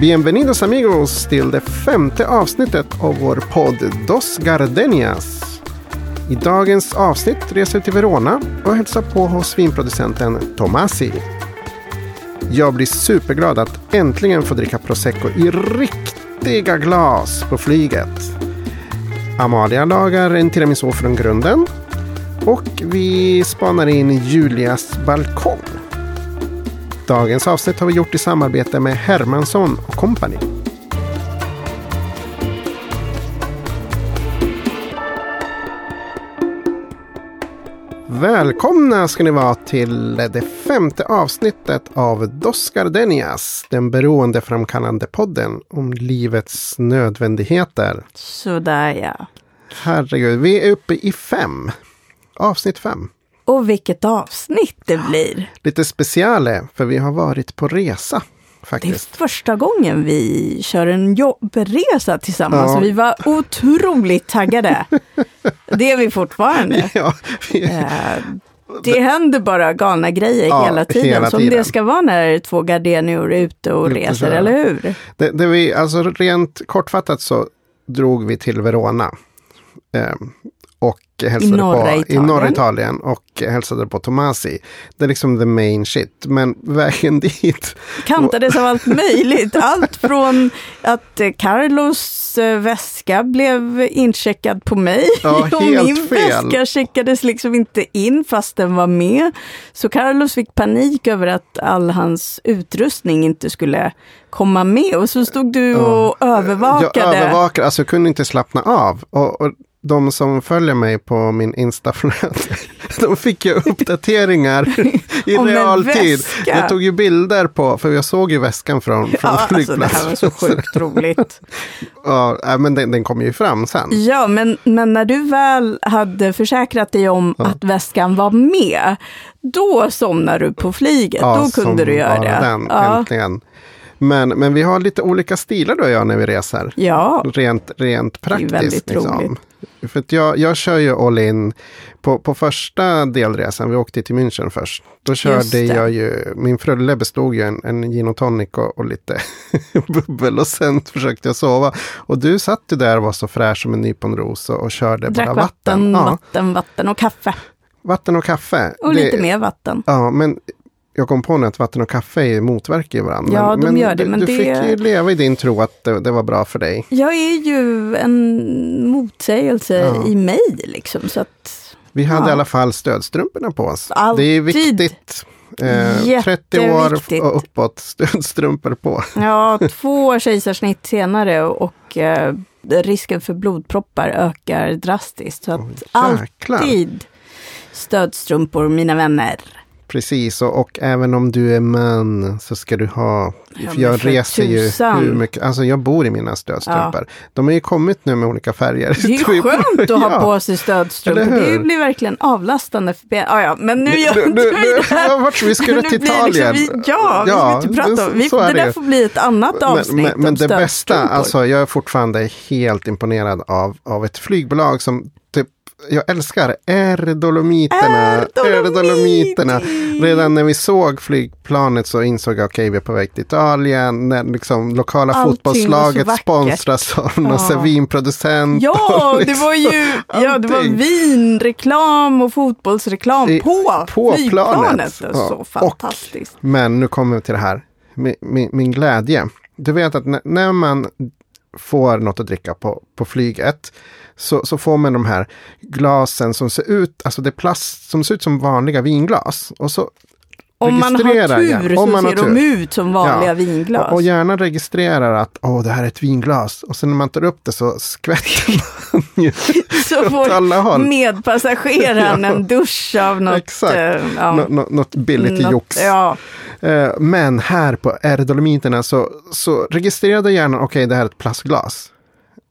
Bienvenidos amigos till det femte avsnittet av vår podd Dos Gardenias. I dagens avsnitt reser vi till Verona och hälsar på hos vinproducenten Tomasi. Jag blir superglad att äntligen få dricka prosecco i riktiga glas på flyget. Amalia lagar en tiramisu från grunden och vi spanar in Julias balkong. Dagens avsnitt har vi gjort i samarbete med Hermansson och Company. Välkomna ska ni vara till det femte avsnittet av Dos Gardenias, den beroendeframkallande podden om livets nödvändigheter. Sådär ja. Herregud, vi är uppe i fem. Avsnitt fem. Och vilket avsnitt det blir! Lite speciale, för vi har varit på resa. Det är Faktiskt. första gången vi kör en jobbresa tillsammans. Ja. Vi var otroligt taggade. Det är vi fortfarande. Ja, vi, Eh, Det händer bara galna grejer Ja, hela tiden. hela som tiden. det ska vara när två gardenior är ute och och reser, eller hur? det, det vi, alltså rent kortfattat så drog vi till Verona. Ehm, och hälsade norra på, I Italien. norra Italien och hälsade på Tomasi. Det är liksom the main shit. Men vägen dit. Kantades av allt möjligt. Allt från att Carlos eh, väska blev incheckad på mig. Ja, och min fel. väska checkades liksom inte in fast den var med. Så Carlos fick panik över att all hans utrustning inte skulle komma med. Och så stod du och Jag övervakade. övervakade, alltså jag kunde inte slappna av. Och, och de som följer mig på min Instaflöde, de fick ju uppdateringar i realtid. Jag tog ju bilder på, för jag såg ju väskan från, från Ja, alltså det flygplatsen. här var så sjukt roligt. Ja, äh, men den, den kom ju fram sen. Ja, men, men när du väl hade försäkrat dig om att väskan var med, då somnade du på flyget. då som kunde du göra det. Den, ja. Äntligen. Men, men vi har lite olika stilar då jag när vi reser. ja, Rent, rent är praktiskt. väldigt liksom. roligt. För jag, jag kör ju all in på, på första delresan, vi åkte till München först. Då körde det. jag ju, min frulle bestod ju en, en gin och tonic och, och lite bubbel och sen försökte jag sova. Och du satt ju där och var så fräsch som en nyponros och, och körde drack bara vatten, vatten. Ja, vatten, vatten och kaffe. vatten och kaffe. Och Det- lite mer vatten. Ja, men jag kom på nu att vatten och kaffe motverkar varandra. Ja, de gör det, du, men du det- fick ju leva i din tro att det, det var bra för dig. Jag är ju en motsägelse Ja. i mig, liksom. Så att, Vi hade Ja. i alla fall stödstrumporna på oss. Alltid. Det är viktigt. Eh, 30 år och uppåt, stödstrumpor på. ja, två kejsarsnitt senare och eh, risken för blodproppar ökar drastiskt. Så att jäklar. alltid stödstrumpor, mina vänner. Precis, och, och även om du är man så ska du ha... Ja, jag reser ju hur mycket... Alltså jag bor i mina stödstrumpor. De har ju kommit nu med olika färger. Det är ju skönt att ha Ja. på sig stödstrumpor. Det blir verkligen avlastande för ben. Ah, ja, men nu gör inte vi det här. ja, vart vi skulle till Italien. Liksom, vi, ja, vi Ja, ska inte prata om. Vi, det det där får bli ett annat avsnitt Men, men, men det bästa, alltså jag är fortfarande helt imponerad av, av ett flygbolag som typ, jag älskar Erdolomiterna. Erdolomiterna. Redan när vi såg flygplanet så insåg jag okej, vi är på väg till Italien. När liksom lokala Allting fotbollslaget sponsras av någon Ja. vinproducent. Ja, och det liksom var ju ja, det var vinreklam och fotbollsreklam I- på, på flygplanet. planet. Ja. Så Och- fantastiskt. Men nu kommer vi till det här. Min, min, min glädje. Du vet att när man får något att dricka på, på flyget så, så får man de här glasen som ser ut, alltså det är plast som ser ut som vanliga vinglas. Och så Om man har tur igen. så ser de tur. ut som vanliga Ja. vinglas. Och, och gärna registrerar att åh, det här är ett vinglas. Och sen när man tar upp det så skvätter man ju så får alla håll. medpassageraren Ja. en dusch av något. Exakt. eh, ja, Nå, nå, något billigt något- jox. Ja, Men här på Erdolomiterna så, så registrerade hjärnan, okej det här är ett plastglas.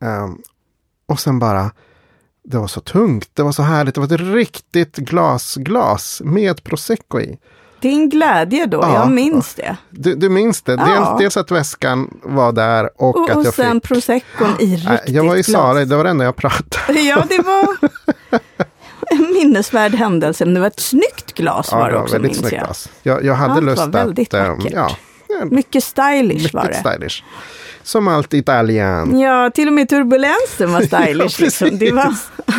Ehm, och sen bara, det var så tungt, det var så härligt, det var ett riktigt glasglas med prosecco i. din glädje då, Ja. jag minns det. Du, du minns det? Ja. Dels, dels att väskan var där och, Och, att och jag sen fick... proseccon i riktigt Nej, jag var i glas. Sara, det var det enda jag pratade. Ja, det var en minnesvärd händelse. Men det var ett snyggt glas var Ja, det var också, väldigt minns snyggt jag. glas. Jag, jag hade Allt var lust väldigt att... ehm, vackert. ja, Mycket stylish var Mycket det. stylish. Som allt Italien. Ja, till och med turbulensen var stylish. Ja, liksom. Det var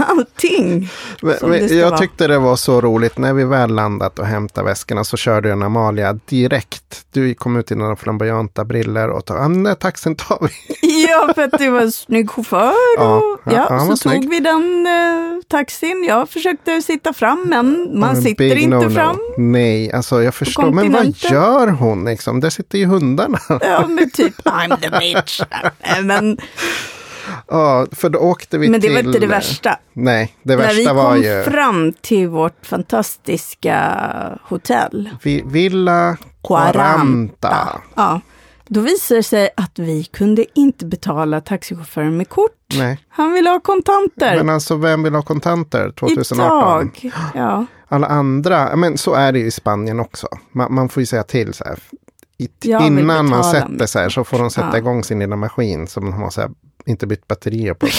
allting. Men- men jag vara. tyckte det var så roligt. När vi väl landat och hämtade väskorna så körde en Amalia direkt. Du kom ut i några flamboyanta briller och ta, ah, där taxin tar vi. Ja, för att det var en snygg chaufför. Och, ja, ja, så tog snygg. vi den eh, taxin. Jag försökte sitta fram, men man En sitter inte no-no. fram. Nej, alltså jag förstår. Men vad gör hon liksom? Där sitter ju hundarna. Ja, men typ I'm the bitch. Men, Ja, för då åkte vi men det till... var inte det värsta. Nej, det När vi värsta var kom ju fram till vårt fantastiska hotell, vi, Villa Quaranta. Ja, då visade det sig att vi kunde inte betala taxichauffören med kort. Nej, Han ville ha kontanter. men alltså vem vill ha kontanter 2018? Idag. Ja. Alla andra, men så är det ju i Spanien också. Man, man får ju säga till så här. Vill innan man sätter sig så får de sätta Ja. igång sin lilla maskin som de har så här, inte bytt batterier på.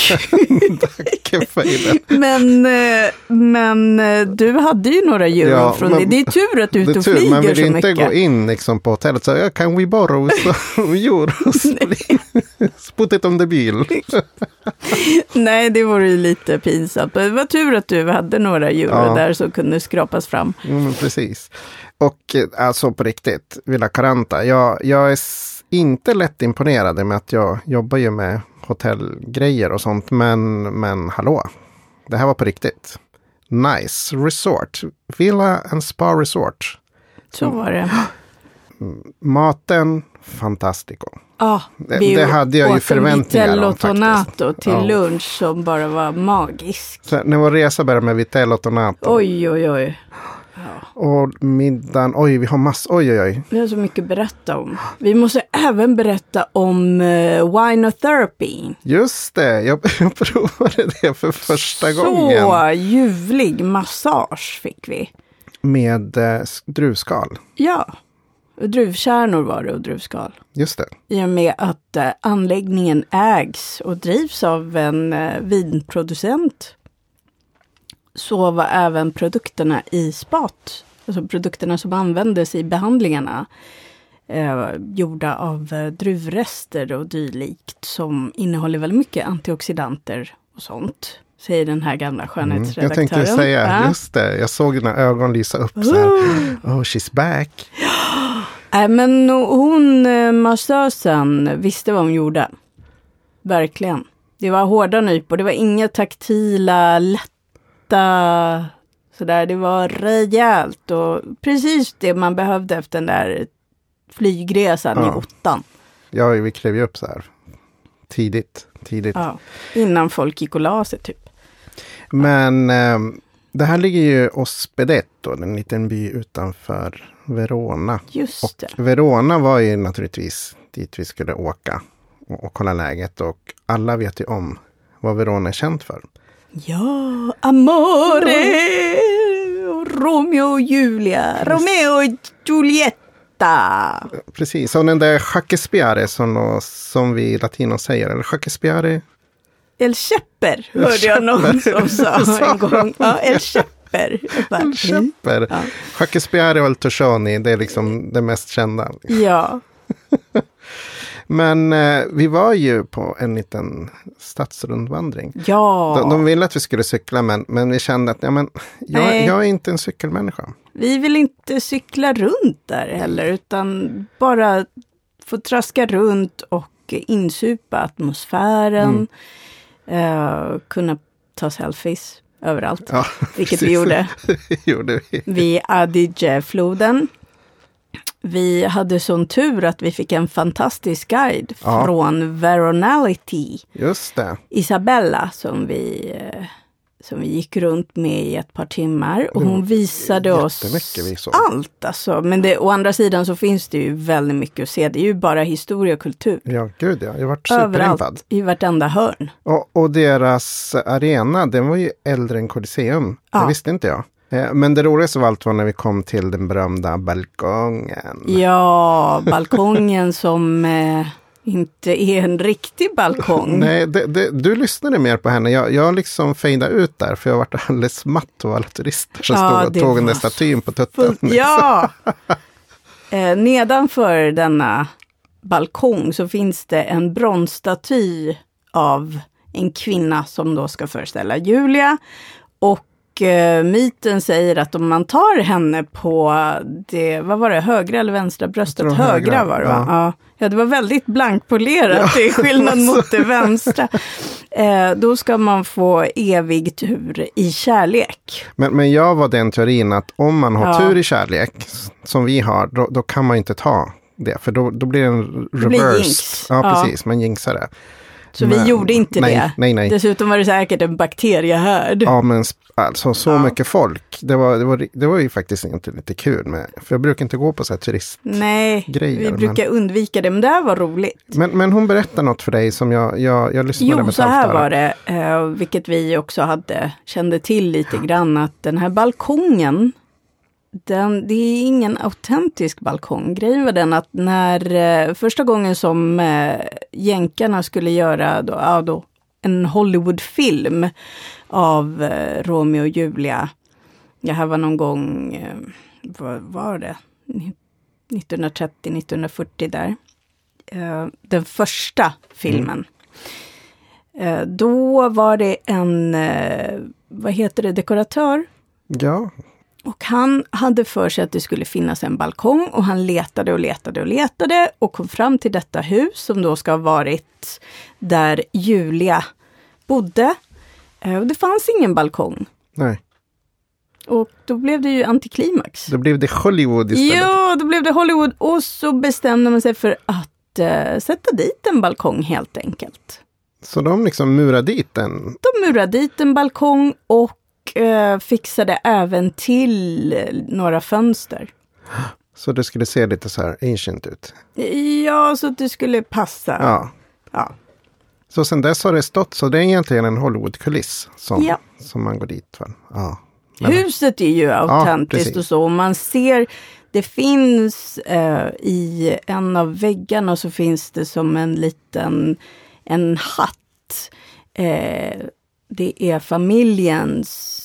Men, eh, men eh, du hade ju några euro Ja, från men- det. Det är tur att du är ute och tur, man flyger vill så inte mycket. gå in liksom på hotellet och säga kan we borrow some euros? Put it on the bill. Nej, det vore ju lite pinsamt. Det var tur att du hade några euro Ja. där som kunde skrapas fram. Mm, precis. Och eh, alltså på riktigt, Villa Caranta. Jag, jag är inte lätt imponerad med att jag jobbar ju med hotellgrejer och sånt. Men, men hallå, det här var på riktigt. Nice resort. Villa and Spa Resort. Så var det. Maten, fantastico. Ja, Det- vi det hade jag ju förväntningar om, tonato till Ja. lunch som bara var magisk. Så när vår resa började med Vitello Tonato. Oj, oj, oj. Och middagen, oj vi har massor, oj oj oj. Vi har så mycket att berätta om. Vi måste även berätta om uh, winotherapy. Just det, jag, jag provade det för första gången. Så ljuvlig massage fick vi. Med eh, druvskal. Ja, druvkärnor var det och druvskal. Just det. I och med att eh, anläggningen ägs och drivs av en eh, vinproducent så var även produkterna i spat, alltså produkterna som användes i behandlingarna, eh, gjorda av eh, druvrester och dylikt som innehåller väldigt mycket antioxidanter och sånt. Säger den här gamla Mm. skönhetsredaktören. Jag tänkte säga, Ja. just det. Jag såg dina ögon lysa upp så här. Oh, she's back. Nej, men hon, eh, massösen, visste vad hon gjorde. Verkligen. Det var hårda nypor, det var inga taktila, lätta, sådär. Det var rejält och precis det man behövde efter den där flygresan i Ja. ottan. Ja, vi klev ju upp så här. Tidigt, tidigt. Ja, innan folk gick och la sig typ. Men eh, det här ligger ju Ospedetto, en liten by utanför Verona. Just det. Och Verona var ju naturligtvis dit vi skulle åka och, och kolla läget. Och alla vet ju om vad Verona är känt för. Ja, Amore! och Romeo och Julia, Romeo och Giulietta. Precis, som den där Jacques som, som vi latinos säger. Eller Jacques El Schepper hörde jag någon som sa en gång. Ja, El Schepper. Jag bara, mm. Schepper. Ja. Jacques Spiare och El Toscioni, det är liksom det mest kända. Ja, Men eh, vi var ju på en liten stadsrundvandring. ja. De, de ville att vi skulle cykla men, men vi kände att ja, men, jag, jag är inte en cykelmänniska. vi vill inte cykla runt där heller, utan bara få traska runt och insupa atmosfären. Eh, kunna ta selfies överallt, Ja, vilket vi precis. gjorde. det gjorde vi. vid Adige-floden. Vi hade sån tur att vi fick en fantastisk guide Ja. från Veronality, Just det. Isabella, som vi, eh, som vi gick runt med i ett par timmar. Och hon visade oss vi allt. Alltså. Men det, å andra sidan så finns det ju väldigt mycket att se. Det är ju bara historia och kultur. Ja, gud ja. Jag varit superimpad. Överallt, i vartenda hörn. Och, och deras arena, den var ju äldre än Colosseum. Ja. Det visste inte jag. Eh, Men det roligaste av allt var när vi kom till den berömda balkongen. Ja, balkongen som eh, inte är en riktig balkong. Nej, det, det, du lyssnade mer på henne. Jag, jag liksom fejdade ut där för jag varit alldeles matt av alla turister som Ja, stod och tog den där statyn på tutten. Fullt, ja! Eh, nedanför denna balkong så finns det en bronsstaty av en kvinna som då ska föreställa Julia. Och eh, myten säger att om man tar henne på det, vad var det, högra eller vänstra bröstet? Högra, högra, var det va? ja. Ja. ja, det var väldigt blankpolerat Ja, till skillnad mot det vänstra. Eh, då ska man få evig tur i kärlek. Men, men jag var den teorin att om man har Ja. tur i kärlek, som vi har, då, då kan man inte ta det. För då, då blir det en blir reverse. jinx. Ja, Ja. precis. Man jinxar det. Så Men- vi gjorde inte nej, det. Nej, nej. Dessutom var det säkert en bakteriehärd. Ja, men alltså så Ja. mycket folk. Det var, det, var, det var ju faktiskt inte lite kul med. För jag brukar inte gå på så här turist. Nej, vi men- brukar undvika det, men det här var roligt. Men, men hon berättar något för dig som jag, jag, jag lyssnade Jo, med så ett här var det, eh, vilket vi också hade, kände till lite grann, att den här balkongen, den, det är ingen autentisk balkong. Grejen var den att när eh, första gången som eh, jänkarna skulle göra då, ja, då, en Hollywoodfilm av eh, Romeo och Julia, det här var någon gång, eh, vad var det? 1930-1940 där. Eh, den första filmen. Eh, då var det en, eh, vad heter det, dekoratör. Ja, och han hade för sig att det skulle finnas en balkong och han letade och letade och letade och kom fram till detta hus som då ska ha varit där Julia bodde. Eh, och det fanns ingen balkong. nej. Och då blev det ju antiklimax. Då blev det Hollywood istället. Ja, då blev det Hollywood och så bestämde man sig för att eh, sätta dit en balkong helt enkelt. Så de liksom murade dit den. De murade dit en balkong och eh, fixade även till eh, några fönster. Så det skulle se lite så här ancient ut. Ja, så att det skulle passa. Ja. Ja. Så sen dess har det stått, så det är egentligen en Hollywood-kuliss som, Ja. som man går dit för. Ja. Men- Huset är ju autentiskt precis. och så. Och man ser, det finns eh, i en av väggarna så finns det som en liten en hatt. Eh, det är familjens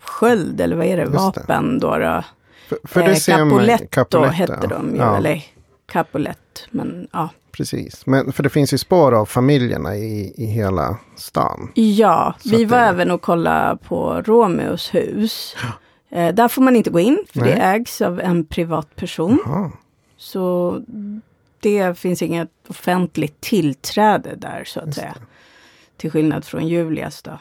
sköld, eller vad är det, vapen då. då. För, för Eh, det Capoletto Capoletto, hette de ju, Ja, eller Capolett, men ja. precis. Men för det finns ju spår av familjerna i, i hela stan. Ja, Så vi var det- även och kollade på Romeos hus. Eh, där får man inte gå in, för Nej. det ägs av en privatperson. Så det finns inget offentligt tillträde där så att Just säga. Till skillnad från Julias då.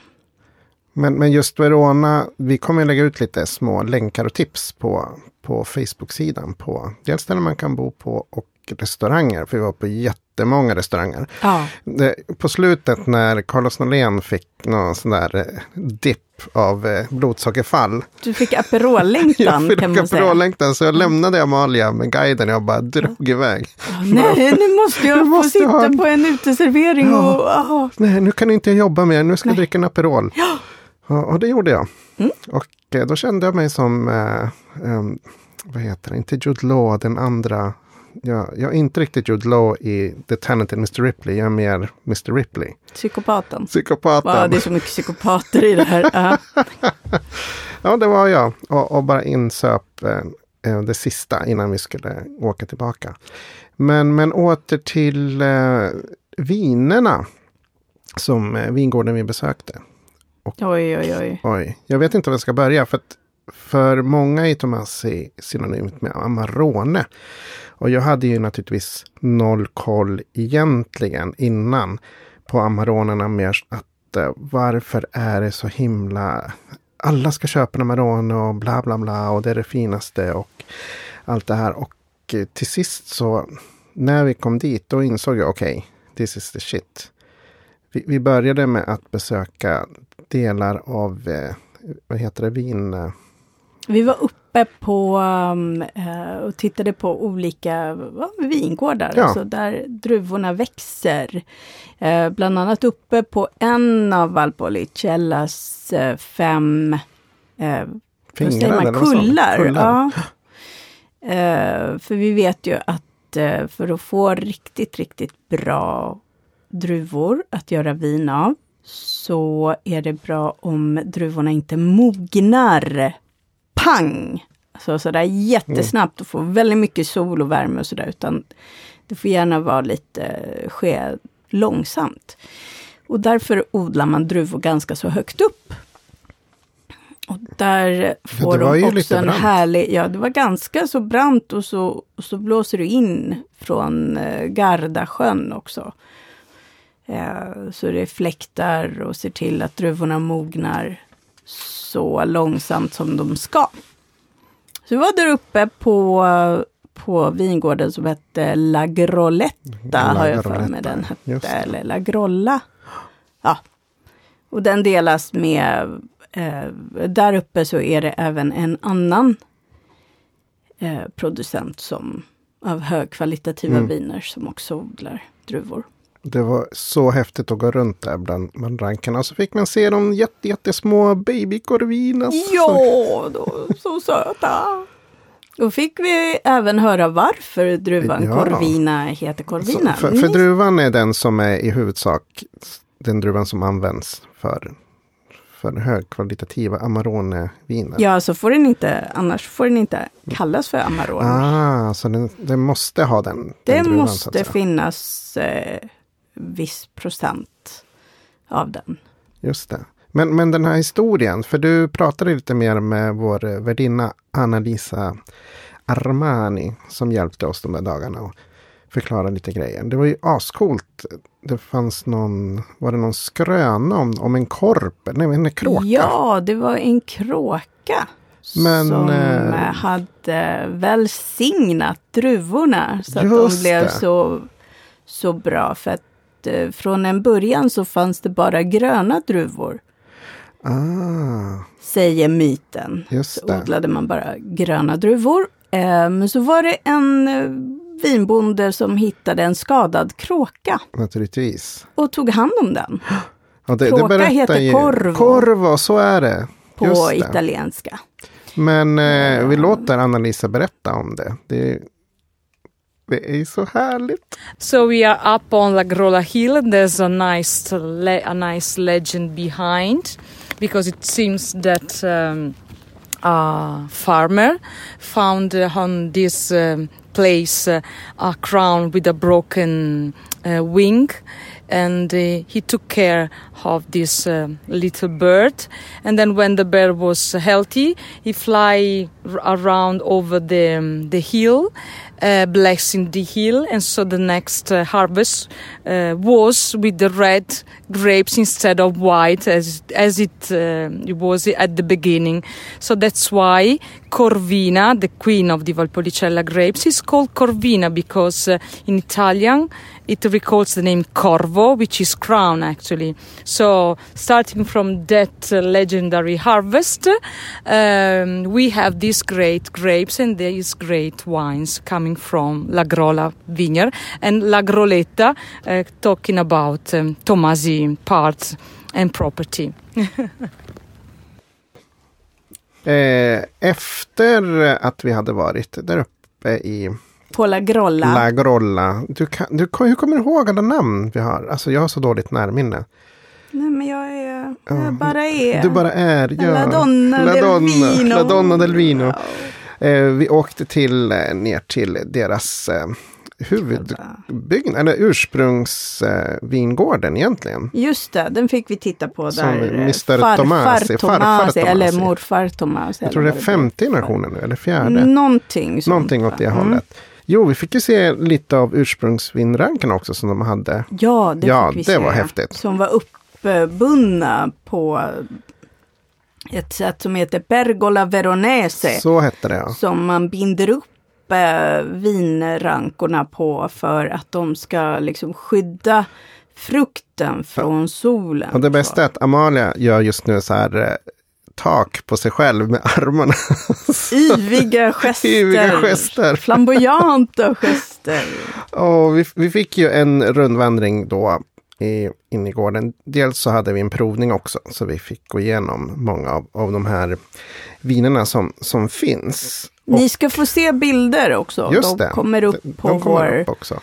Men, men just Verona, vi kommer att lägga ut lite små länkar och tips på, på Facebook-sidan. På dels ställen man kan bo på och restauranger. För vi var på jättemånga restauranger. Ja, Det, på slutet när Carlos Norlén fick någon sån där eh, dipp av eh, blodsockerfall. du fick Aperol-längtan Jag kan man säga. Aperol-längtan så jag lämnade Amalia med guiden och jag bara drog iväg. Ja, Nej, nu måste jag få måste sitta jag ha på en uteservering Ja. och... Nej, nu kan inte jag jobba mer, nu ska jag Nej. dricka en Aperol. Ja. Och det gjorde jag. Mm. Och eh, då kände jag mig som, eh, ehm, vad heter det, inte Jude Law, den andra. Jag, jag är inte riktigt Jude Law i The Talented Mr. Ripley, jag är mer Mr. Ripley. Psykopaten. Psykopaten. Ja, det är så mycket psykopater i det här. Ja. Ja, det var jag. Och, och bara insöp eh, eh, det sista innan vi skulle åka tillbaka. Men, men åter till eh, vinerna som eh, vingården vi besökte. Oj, oj, oj. Oj, jag vet inte var jag ska börja. För, att för många är Tomassi synonymt med Amarone. Och jag hade ju naturligtvis noll koll egentligen innan på Amaronerna. Mer att eh, varför är det så himla... Alla ska köpa en Amarone och bla bla bla och det är det finaste och allt det här. Och eh, till sist så när vi kom dit då insåg jag okej, okay, this is the shit. Vi, vi började med att besöka delar av, eh, vad heter det, vin... eh, Vi var uppe på um, eh, och tittade på olika vingårdar, Ja. alltså där druvorna växer. Bland annat uppe på en av Valpolicellas fem Fingrar man, kullar. Kullar. Ja. För vi vet ju att för att få riktigt, riktigt bra druvor att göra vin av så är det bra om druvorna inte mognar pang alltså sådär jättesnabbt och få väldigt mycket sol och värme och sådär. Utan det får gärna vara lite, ske långsamt. Och därför odlar man druvor ganska så högt upp. Och där får det de också en härlig, ja det var ganska så brant och så, och så blåser du in från eh, Gardasjön också. Eh, så det fläktar och ser till att druvorna mognar så långsamt som de ska. Så vi var där uppe på, på vingården som hette La Groletta, har jag för mig den hette, eller La Grolla. Ja. Och den delas med, eh, där uppe så är det även en annan eh, producent som av högkvalitativa Mm. viner som också odlar druvor. Det var så häftigt att gå runt där bland, bland rankarna. Så fick man se de jätte, jättesmå babykorvinas. Ja, då, så söta! Då fick vi även höra varför druvan Ja. Corvina heter Så, Corvina. för, för Ni- druvan är den som är i huvudsak den druvan som används för, för högkvalitativa Amarone-viner. Ja, så får den inte, annars får den inte kallas för Amarone. Ah, så den, den måste ha den, det den druvan, så att måste finnas eh, viss procent av den. Just det. Men, men den här historien, för du pratade lite mer med vår värdinna Anna-Lisa Armani som hjälpte oss de där dagarna och förklara lite grejer. Det var ju ascoolt. Det fanns någon, var det någon skröna om, om en korp, nej en kråka? Ja, det var en kråka. Men, som eh, hade välsignat druvorna. Så att de blev det. så, så bra. För att eh, från en början så fanns det bara gröna druvor. Ah, Säger myten. just Så det. odlade man bara gröna druvor. Eh, Men så var det en eh, vinbonde som hittade en skadad kråka Naturligtvis. och tog hand om den Ja, det, Kråka berättar heter ju- corvo. Corvo, så är det. på Just det. italienska. Men eh, vi låter Anna-Lisa berätta om det. Det, det är så härligt. So we are up on La Grolla Hill. There's a nice, a nice legend behind, because it seems that um, a farmer found uh, on this um, place uh, a crown with a broken uh, wing. And uh, he took care of this uh, little bird. And then, when the bird was healthy, he fly around over the um, the hill, blessing the hill. And so the next uh, harvest uh, was with the red grapes instead of white, as as it, uh, it was at the beginning. So that's why Corvina, the queen of the Valpolicella grapes, is called Corvina because uh, in Italian it recalls the name Corvo, which is crown actually. So starting from that uh, legendary harvest, um, we have these great grapes and these great wines coming from La Grolla vineyard and La Groletta, uh, talking about um, Tomasi parts and property. Eh, efter att vi hade varit där uppe i På La Grolla. La Grolla. Du kan, du, hur kommer du ihåg alla namn vi har? Alltså jag har så dåligt närminne. Nej, men jag är, Ja, jag bara är. Du bara är. Ja. La Donna La del Donna, Vino. La Donna del Vino. Eh, vi åkte till, eh, ner till deras eh, huvudbyggnad, eller ursprungsvingården egentligen. Just det, den fick vi titta på Som där. eh, Mr. farfar Tomasi, Tomasi, eller morfar Tomasi. Jag tror det är femte generationen nu, eller fjärde. Någonting sånt. Någonting åt det? Mm. hållet. Jo, vi fick ju se lite av ursprungsvinrankarna också som de hade. Ja, det Ja, fick vi det se. var häftigt. Som var uppbundna på ett sätt som heter Pergola Veronese. Så hette det ja. Som man binder upp eh, vinrankorna på för att de ska liksom skydda frukten från solen. Och det bästa är att Amalia gör just nu så här eh, tak på sig själv med armarna. Yviga gester. Yviga gester. Flamboyanta gester. Och vi, vi fick ju en rundvandring då i, in i gården. Dels så hade vi en provning också, så vi fick gå igenom många av, av de här vinerna som, som finns. Och Ni ska få se bilder också. just de det, kommer upp de, på de kommer vår, upp också.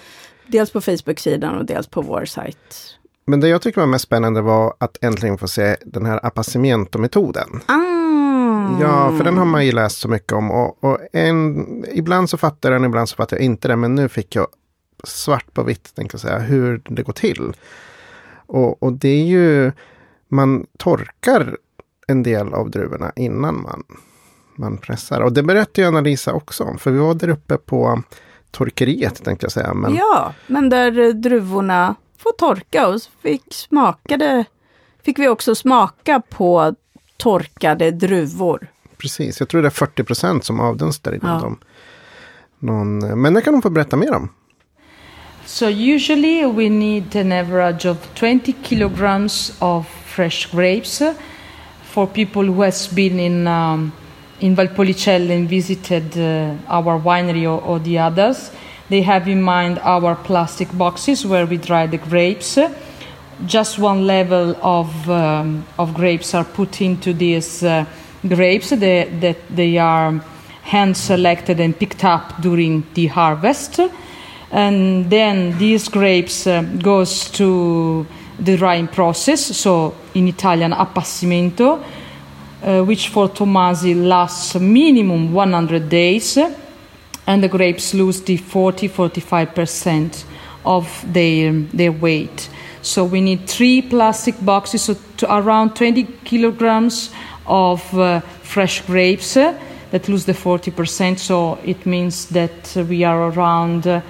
dels på Facebook-sidan och dels på vår sajt. Men det jag tycker var mest spännande var att äntligen få se den här appassimento-metoden. Ah, Ja, för den har man ju läst så mycket om. Och, och en, ibland så fattar jag den, ibland så fattar jag inte den. Men nu fick jag svart på vitt, tänker jag säga, hur det går till. Och, och det är ju, man torkar en del av druvorna innan man, man pressar. Och det berättade ju Anna-Lisa också om, för vi var där uppe på torkeriet tänkte jag säga. Men... Ja, men där druvorna får torka och fick smakade, fick vi också smaka på torkade druvor. Precis, jag tror det är 40 procent som avdunstar inom Ja. dem. Någon, men det kan de få berätta mer om. So usually we need an average of 20 kilograms of fresh grapes uh, for people who has been in um, in Valpolicella and visited uh, our winery or, or the others. They have in mind our plastic boxes where we dry the grapes. Just one level of um, of grapes are put into these uh, grapes they, that they are hand selected and picked up during the harvest and then these grapes uh, goes to the drying process so in italian appassimento uh, which for tomasi lasts minimum 100 days and the grapes lose the 40 45% of their their weight. So we need three plastic boxes so to around 20 kilograms of uh, fresh grapes uh, that lose the 40% so it means that uh, we are around uh,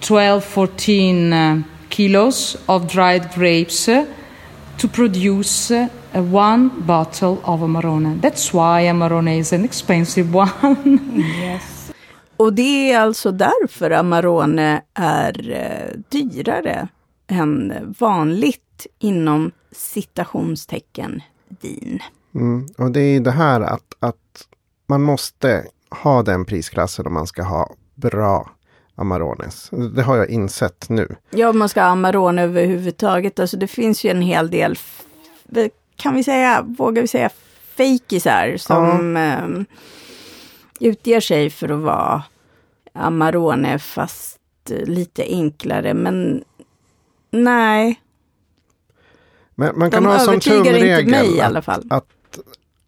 12 14 uh, kilos of dried grapes uh, to produce uh, one bottle of Amarone. That's why Amarone is an expensive one. Och det är alltså därför Amarone är eh, dyrare än vanligt inom citationstecken vin. Mm. Och det är det här att, att man måste ha den prisklassen om man ska ha bra Amarones. Det har jag insett nu. Ja, om man ska ha Amarone överhuvudtaget, alltså det finns ju en hel del, kan vi säga, vågar vi säga fejkisar som eh, utger sig för att vara Amarone fast eh, lite enklare, men nej, Men man kan de ha som tumregel att- att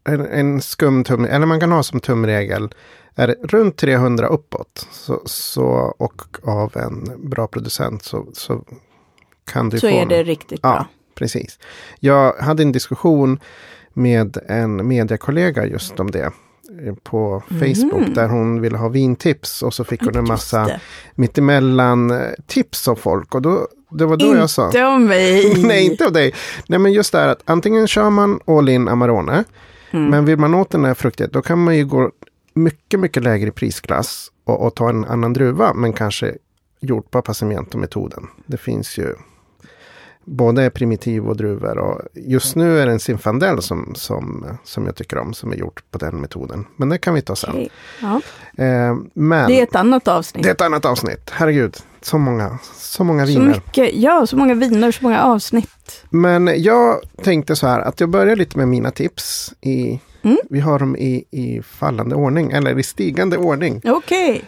en, en skum tum, eller man kan ha som tumregel är runt 300 uppåt så, så, och av en bra producent så, så kan du Så få är en- det riktigt Ja, bra. Precis. Jag hade en diskussion med en mediekollega just om det eh, på Facebook där hon ville ha vintips och så fick hon en massa mittemellan eh, tips av folk och då, det var då jag sa. Inte om mig. Nej, inte av dig. Nej, men just det här att antingen kör man all in Amarone. Mm. Men vill man åt den här fruktigheten då kan man ju gå mycket, mycket lägre i prisklass och, och ta en annan druva. Men kanske gjort på Appassimento-metoden. Det finns ju både primitiv och druvor. Och just nu är det en Zinfandel som, som, som jag tycker om. Som är gjort på den metoden. Men det kan vi ta sen. Okej. Ja, Eh, men det är ett annat avsnitt. det är ett annat avsnitt. Herregud, så många, så många så viner. mycket, ja, så många viner, så många avsnitt. Men jag tänkte så här att jag börjar lite med mina tips. I, Mm. Vi har dem i, i fallande ordning, eller i stigande ordning. Okej.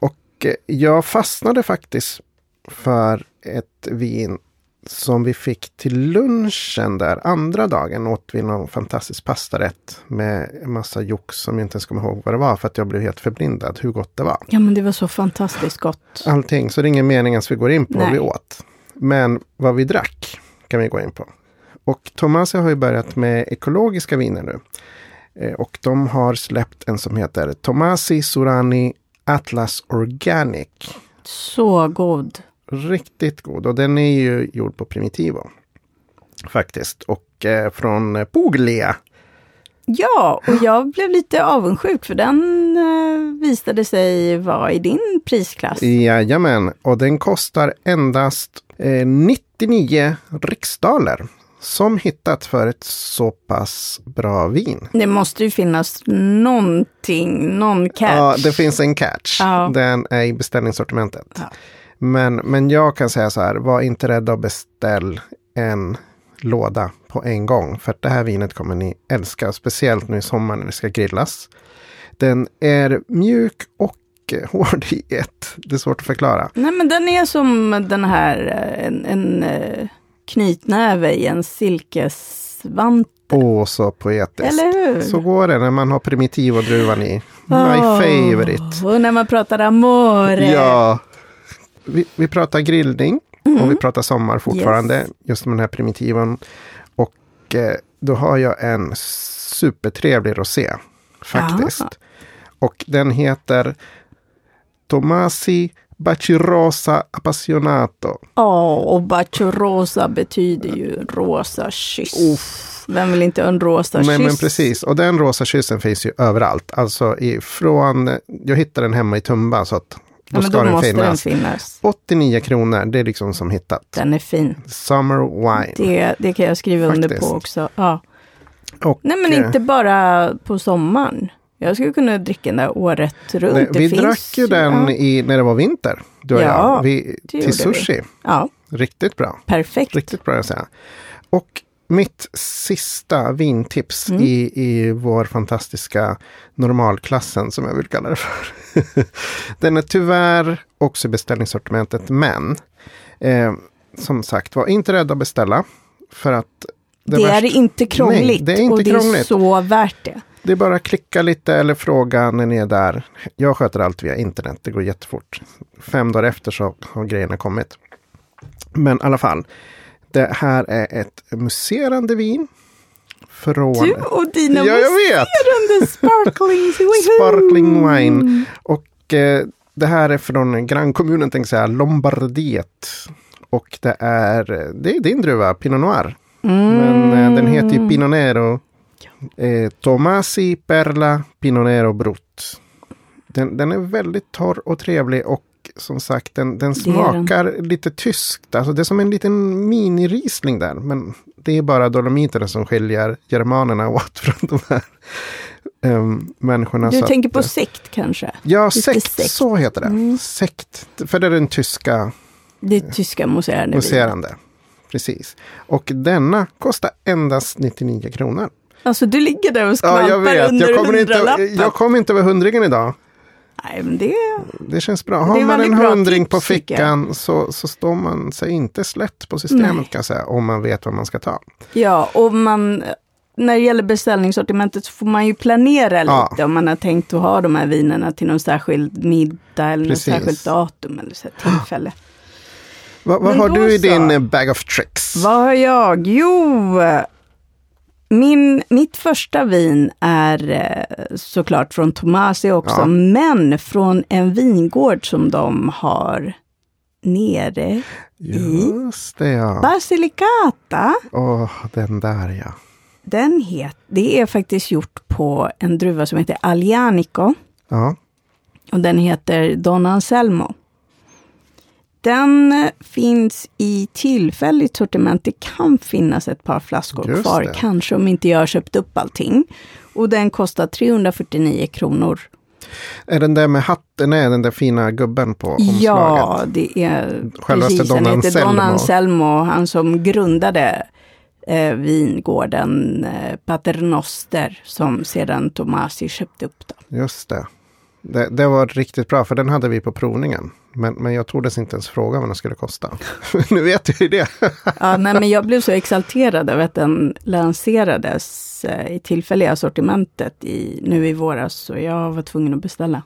Och eh, jag fastnade faktiskt för ett vin som vi fick till lunchen där. Andra dagen åt vi någon fantastisk pastarätt med en massa jox som jag inte ens kommer ihåg vad det var för att jag blev helt förblindad hur gott det var. Ja, men det var så fantastiskt gott. Allting, så det är ingen mening att vi går in på vad Nej. vi åt. Men vad vi drack kan vi gå in på. Och Thomas har ju börjat med ekologiska viner nu. Eh, Och de har släppt en som heter Tomasi Surani Atlas Organic. Så god. Riktigt god och den är ju gjord på Primitivo. Faktiskt. Och eh, från Puglia. Ja, och jag blev lite avundsjuk för den eh, visade sig vara i din prisklass. Jajamän, och den kostar endast eh, 99 riksdaler. Som hittat för ett så pass bra vin. Det måste ju finnas någonting, någon catch. Ja, det finns en catch. Ja. Den är i beställningssortimentet. Ja. Men, men jag kan säga så här, var inte rädda att beställ en låda på en gång. För det här vinet kommer ni älska, speciellt nu i sommar när det ska grillas. Den är mjuk och hård i ett. Det är svårt att förklara. Nej, men den är som den här, eh, en, en, eh, knytnäve i en silkesvante. Åh, så poetiskt. Eller hur? Så går det när man har primitiv och druvan i. My Åh, favorite. Och när man pratar amore. Ja. Vi, vi pratar grillning och vi pratar sommar fortfarande. Mm. Yes. Just med den här primitiven. Och eh, då har jag en supertrevlig rosé. Faktiskt. Aha. Och den heter Tomasi Bacirosa Appassionato. Ja, och bacio rosa betyder ju rosa kyss. Vem vill inte ha en rosa Men, kyss? men precis, och den rosa kyssen finns ju överallt. Alltså ifrån, jag hittade den hemma i Tumba så att då ja, ska då den finnas. den finnas. 89 kronor, det är liksom som hittat. Den är fin. Summer wine. Det, det kan jag skriva under Faktiskt. på också. Ja. Och, Nej, men eh, inte bara på sommaren. Jag skulle kunna dricka den där året runt. nej, vi drack ju den i, när det var vinter. Du och Ja, jag. Vi, till gjorde vi. sushi. ja Riktigt bra. perfekt. Riktigt bra att säga. Och mitt sista vintips Mm. i, i vår fantastiska normalklassen som jag vill kalla det för. Den är tyvärr också i beställningssortimentet men eh, som sagt var inte rädda att beställa. För att Det, är värsta- inte krångligt Nej, det är inte och det krångligt. är så värt det. Det är bara att klicka lite eller fråga när ni är där. Jag sköter allt via internet, det går jättefort. Fem dagar efter så har grejerna kommit. Men i alla fall, det här är ett muserande vin. Från Du och dina Ja, muserande sparklings. Sparkling Wine. Och eh, det här är från grannkommunen, tänkte jag säga, Lombardiet. Och det är, det är din druva, Pinot Noir. Men eh, den heter ju Pinot Nero. Eh, Tomasi Perla Pinot Nero Brut. Den, den är väldigt torr och trevlig och som sagt den, den är den. smakar lite tyskt. Alltså det är som en liten mini-riesling där. Men det är bara dolomiterna som skiljer germanerna åt från de här um, människorna. Du tänker att, på eh, sekt kanske? Ja, sekt, sekt. så heter det. Mm. Sekt, för det är den tyska Det tyska museerande vinet. museerande. Precis. Och denna kostar endast 99 kronor. Alltså du ligger där och Ja, skvalpar jag vet. under Jag kommer, inte, hundralappen. jag kommer inte över hundringen idag. Nej, men det... Det känns bra. Har man en hundring på fickan så, så står man sig inte slätt på systemet Nej. kan jag säga. Om man vet vad man ska ta. Ja, och man... När det gäller beställningssortimentet så får man ju planera Ja. lite om man har tänkt att ha de här vinerna till någon särskild middag eller något särskilt datum eller så tillfälle. Va, vad Men har du i din bag of tricks? Vad har jag? Jo, min, mitt första vin är eh, såklart från Tomasi också, Ja. men från en vingård som de har nere Just det ja. Basilicata. Åh, den där ja. Den het, det är faktiskt gjort på en druva som heter Aglianico Ja, och den heter Don Anselmo. Den finns i tillfälligt sortiment. Det kan finnas ett par flaskor Just kvar, det. kanske om inte jag har köpt upp allting. Och den kostar 349 kronor. är den där med hatten, är den där fina gubben på omslaget? Ja, det är Självaste precis. Don Han heter Don Anselmo. Anselmo, han som grundade eh, vingården eh, Paternoster som sedan Tomasi köpte upp. Då. Just det. Det. Det var riktigt bra, för den hade vi på provningen. Men, men jag tordes inte ens fråga vad den skulle kosta. nu vet jag ju det. Ja, nej, men jag blev så exalterad över att den lanserades eh, i tillfälliga sortimentet i, nu i våras, så jag var tvungen att beställa.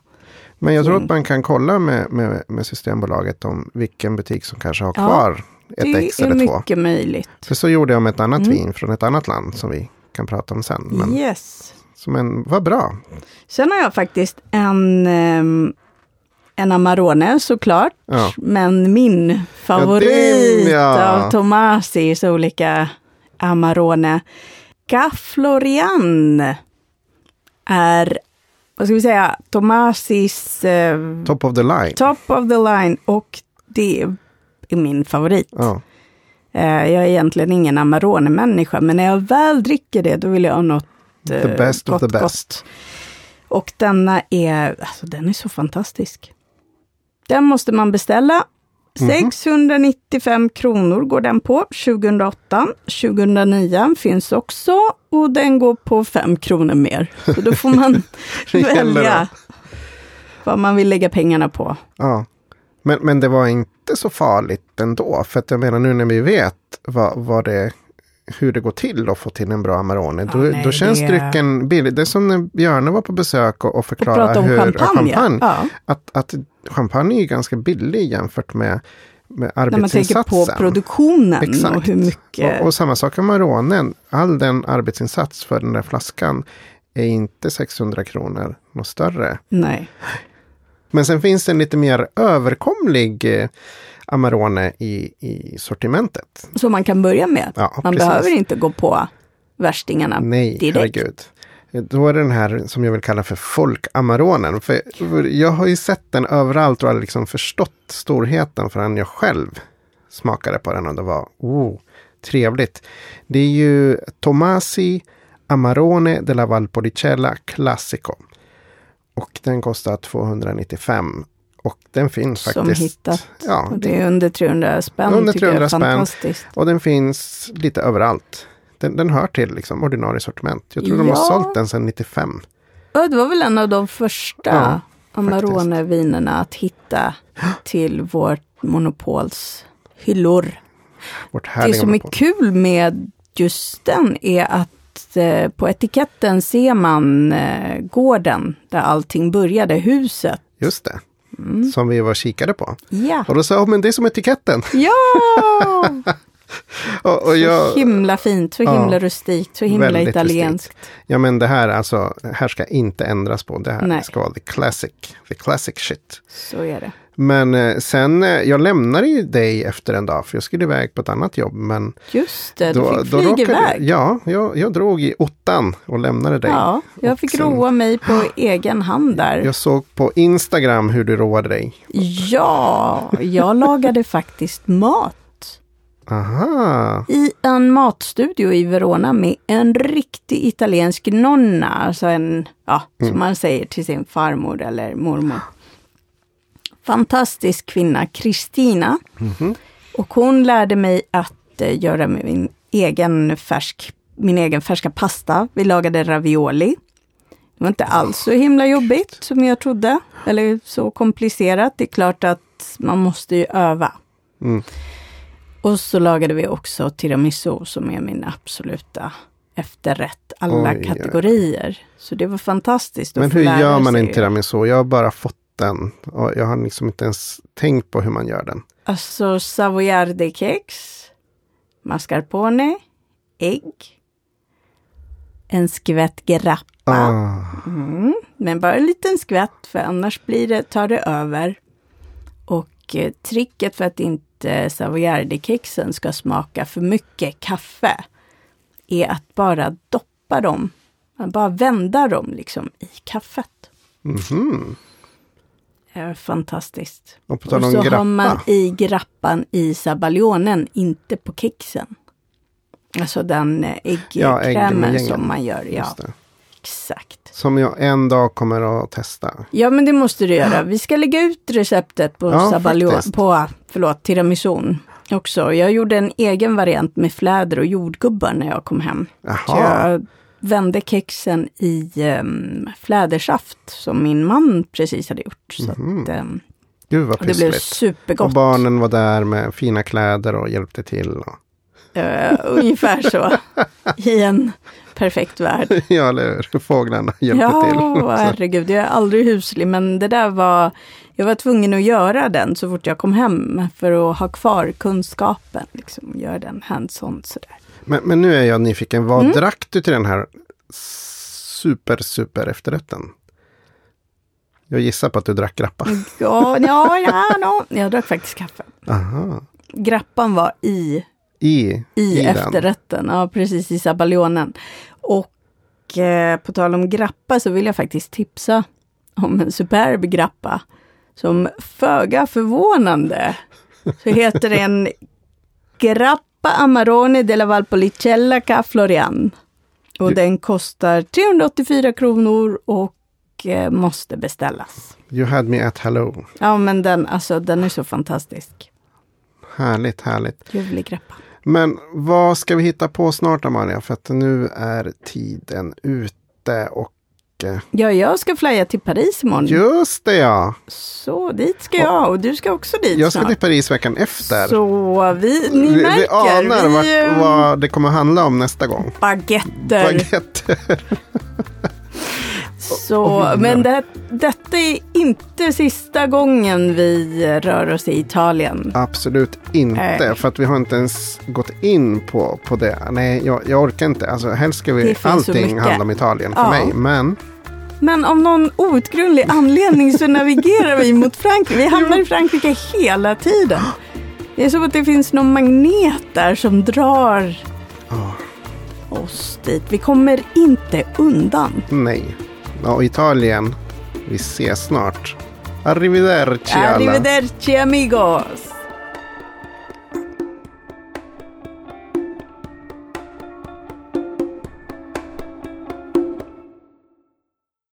Men jag tror Mm. att man kan kolla med, med, med Systembolaget om vilken butik som kanske har Ja, kvar ett det ex är eller två. mycket möjligt. För så gjorde jag med ett annat Mm. vin från ett annat land som vi kan prata om sen. Men, Yes. Så, men vad bra. Sen har jag faktiskt en, ehm, en Amarone såklart, Ja. men min favorit din, ja. av Tomasis olika Amarone, Gafflorian, är, vad ska vi säga, Tomasis eh, Top of the line. top of the line och det är min favorit. Ja. Eh, jag är egentligen ingen Amarone-människa, men när jag väl dricker det, då vill jag ha något The best of gott, the gott. best. Och denna är, alltså den är så fantastisk. Den måste man beställa. Mhm. 695 kronor går den på 2008. 2009 finns också och den går på 5 kronor mer. Så då får man välja vad man vill lägga pengarna på. Ja. Men, men det var inte så farligt ändå. För att jag menar nu när vi vet vad, vad det, hur det går till att få till en bra Amarone. Ja, då, nej, då känns det- drycken billig. Det är som när Björne var på besök och, och förklarade hur champagne. champagne Ja. att, att champagne är ganska billig jämfört med, med När man tänker arbetsinsatsen. på produktionen Exakt. och hur mycket... Och, och samma sak med Maronen. All den arbetsinsats för den där flaskan är inte 600 kronor något större. Nej. Men sen finns det en lite mer överkomlig eh, Amarone i, i sortimentet. Så man kan börja med. Ja, man precis. behöver inte gå på värstingarna Nej, direkt. herregud. Då är det den här som jag vill kalla för folk-Amaronen. För jag har ju sett den överallt och har liksom förstått storheten förrän jag själv smakade på den och det var oh, trevligt. Det är ju Tomasi Amarone della Valpolicella Classico. Och den kostar 295. Och den finns Som faktiskt. hittat. Ja, Och det är under 300 spänn. Under tycker jag är 300 spänn. Fantastiskt. och den finns lite överallt. Den, den hör till liksom ordinarie sortiment. Jag tror de har Ja. sålt den sedan 95. Ja, det var väl en av de första Ja, Amarone-vinerna att hitta till vårt monopols hyllor. Vårt Det som är monopol. kul med just den är att eh, på etiketten ser man eh, gården där allting började, huset. Just det. Mm. Som vi var kikade på. Ja! Och då sa jag, men det är som etiketten. Ja! Och, och jag, Så himla fint, så Ja. himla rustikt, så himla italienskt. ja men det här alltså, här ska inte ändras på. Det här Nej. ska vara the classic, the classic shit. Så är det. Men eh, sen, eh, jag lämnade ju dig efter en dag, för jag skulle iväg på ett annat jobb. Men Just det, du fick flyga iväg. Ja, jag, jag drog i ottan och lämnade dig. Ja, jag Och fick sen- roa mig på egen hand där. Jag såg på Instagram hur du roade dig. Ja, jag lagade faktiskt mat. Aha, I en matstudio i Verona med en riktig italiensk nonna. Alltså en, ja, som man säger till sin farmor eller mormor. Fantastisk kvinna, Kristina. Och hon lärde mig att eh, göra min egen, färsk, min egen färska pasta. Vi lagade ravioli. Det var inte alls så himla jobbigt som jag trodde. Eller så komplicerat. Det är klart att man måste ju öva. Mm. Och så lagade vi också tiramisu som är min absoluta efterrätt. Alla Oj, kategorier. Så det var fantastiskt. men hur gör man en tiramisu? Jag har bara fått den. Och jag har liksom inte ens tänkt på hur man gör den. Alltså savoiardi-kex, mascarpone, ägg, en skvätt grappa. Ah, Mm, men bara en liten skvätt för annars blir det, tar det över. Och eh, tricket för att inte savoiardi-kexen ska smaka för mycket kaffe är att bara doppa dem, bara vända dem liksom i kaffet. mhm. Det är fantastiskt. Och Och så har man grappa. i grappan i sabalionen, inte på kexen. Alltså den eh, Ja, äggkrämen äggmojängen. som man gör. Ja, exakt. Som jag en dag kommer att testa. Ja, men det måste du göra. Vi ska lägga ut receptet på, Ja, faktiskt. på förlåt, tiramisun också. Jag gjorde en egen variant med fläder och jordgubbar när jag kom hem. Jaha, vände kexen i um, flädersaft som min man precis hade gjort. Så Mhm. att, ehm, gud vad och det blev pyssligt. supergott. Och barnen var där med fina kläder och hjälpte till. Och... Eh, ungefär så. I en perfekt värld. ja, eller hur? Fåglarna hjälpte Ja, till. Så- herregud. Jag är aldrig huslig, men det där var... Jag var tvungen att göra den så fort jag kom hem för att ha kvar kunskapen. Liksom, göra den hands-on sådär. Men, men nu är jag nyfiken. Vad Mm. drack du till den här super, super efterrätten? Jag gissar på att du drack grappa. Ja, ja, ja, no. jag drack faktiskt kaffe. Aha. Grappan var i, I, i, den. efterrätten, ja precis i sabalionen. Och eh, på tal om grappa så vill jag faktiskt tipsa om en superb grappa. Som föga förvånande så heter den Grappa Amarone della Valpolicella Ca Florian. Och den kostar 384 kronor och eh, måste beställas. You had me at hello. Ja men den, alltså, den är så fantastisk. Härligt, härligt. Ljuvlig grappa. Men vad ska vi hitta på snart Amalia? För att nu är tiden ute och mycket. Ja, jag ska flya till Paris imorgon. Just det ja. Så dit ska jag och du ska också dit Jag ska snart. till Paris veckan efter. Så vi, ni vi, vi märker, anar vi, vart, eh, vad det kommer handla om nästa gång. baguetter. Baguette. Så, men det, detta är inte sista gången vi rör oss i Italien. Absolut inte. Nej. För att vi har inte ens gått in på, på det. Nej, jag, jag orkar inte. Alltså, helst ska vi allting handla om Italien för Ja. mig. Men Men av någon outgrundlig anledning så navigerar vi mot Frankrike. Vi hamnar i Frankrike hela tiden. Det är som att det finns någon magnet där som drar oss dit. Vi kommer inte undan. nej. Ja, och Italien. Vi ses snart. Arrivederci alla. Arrivederci amigos!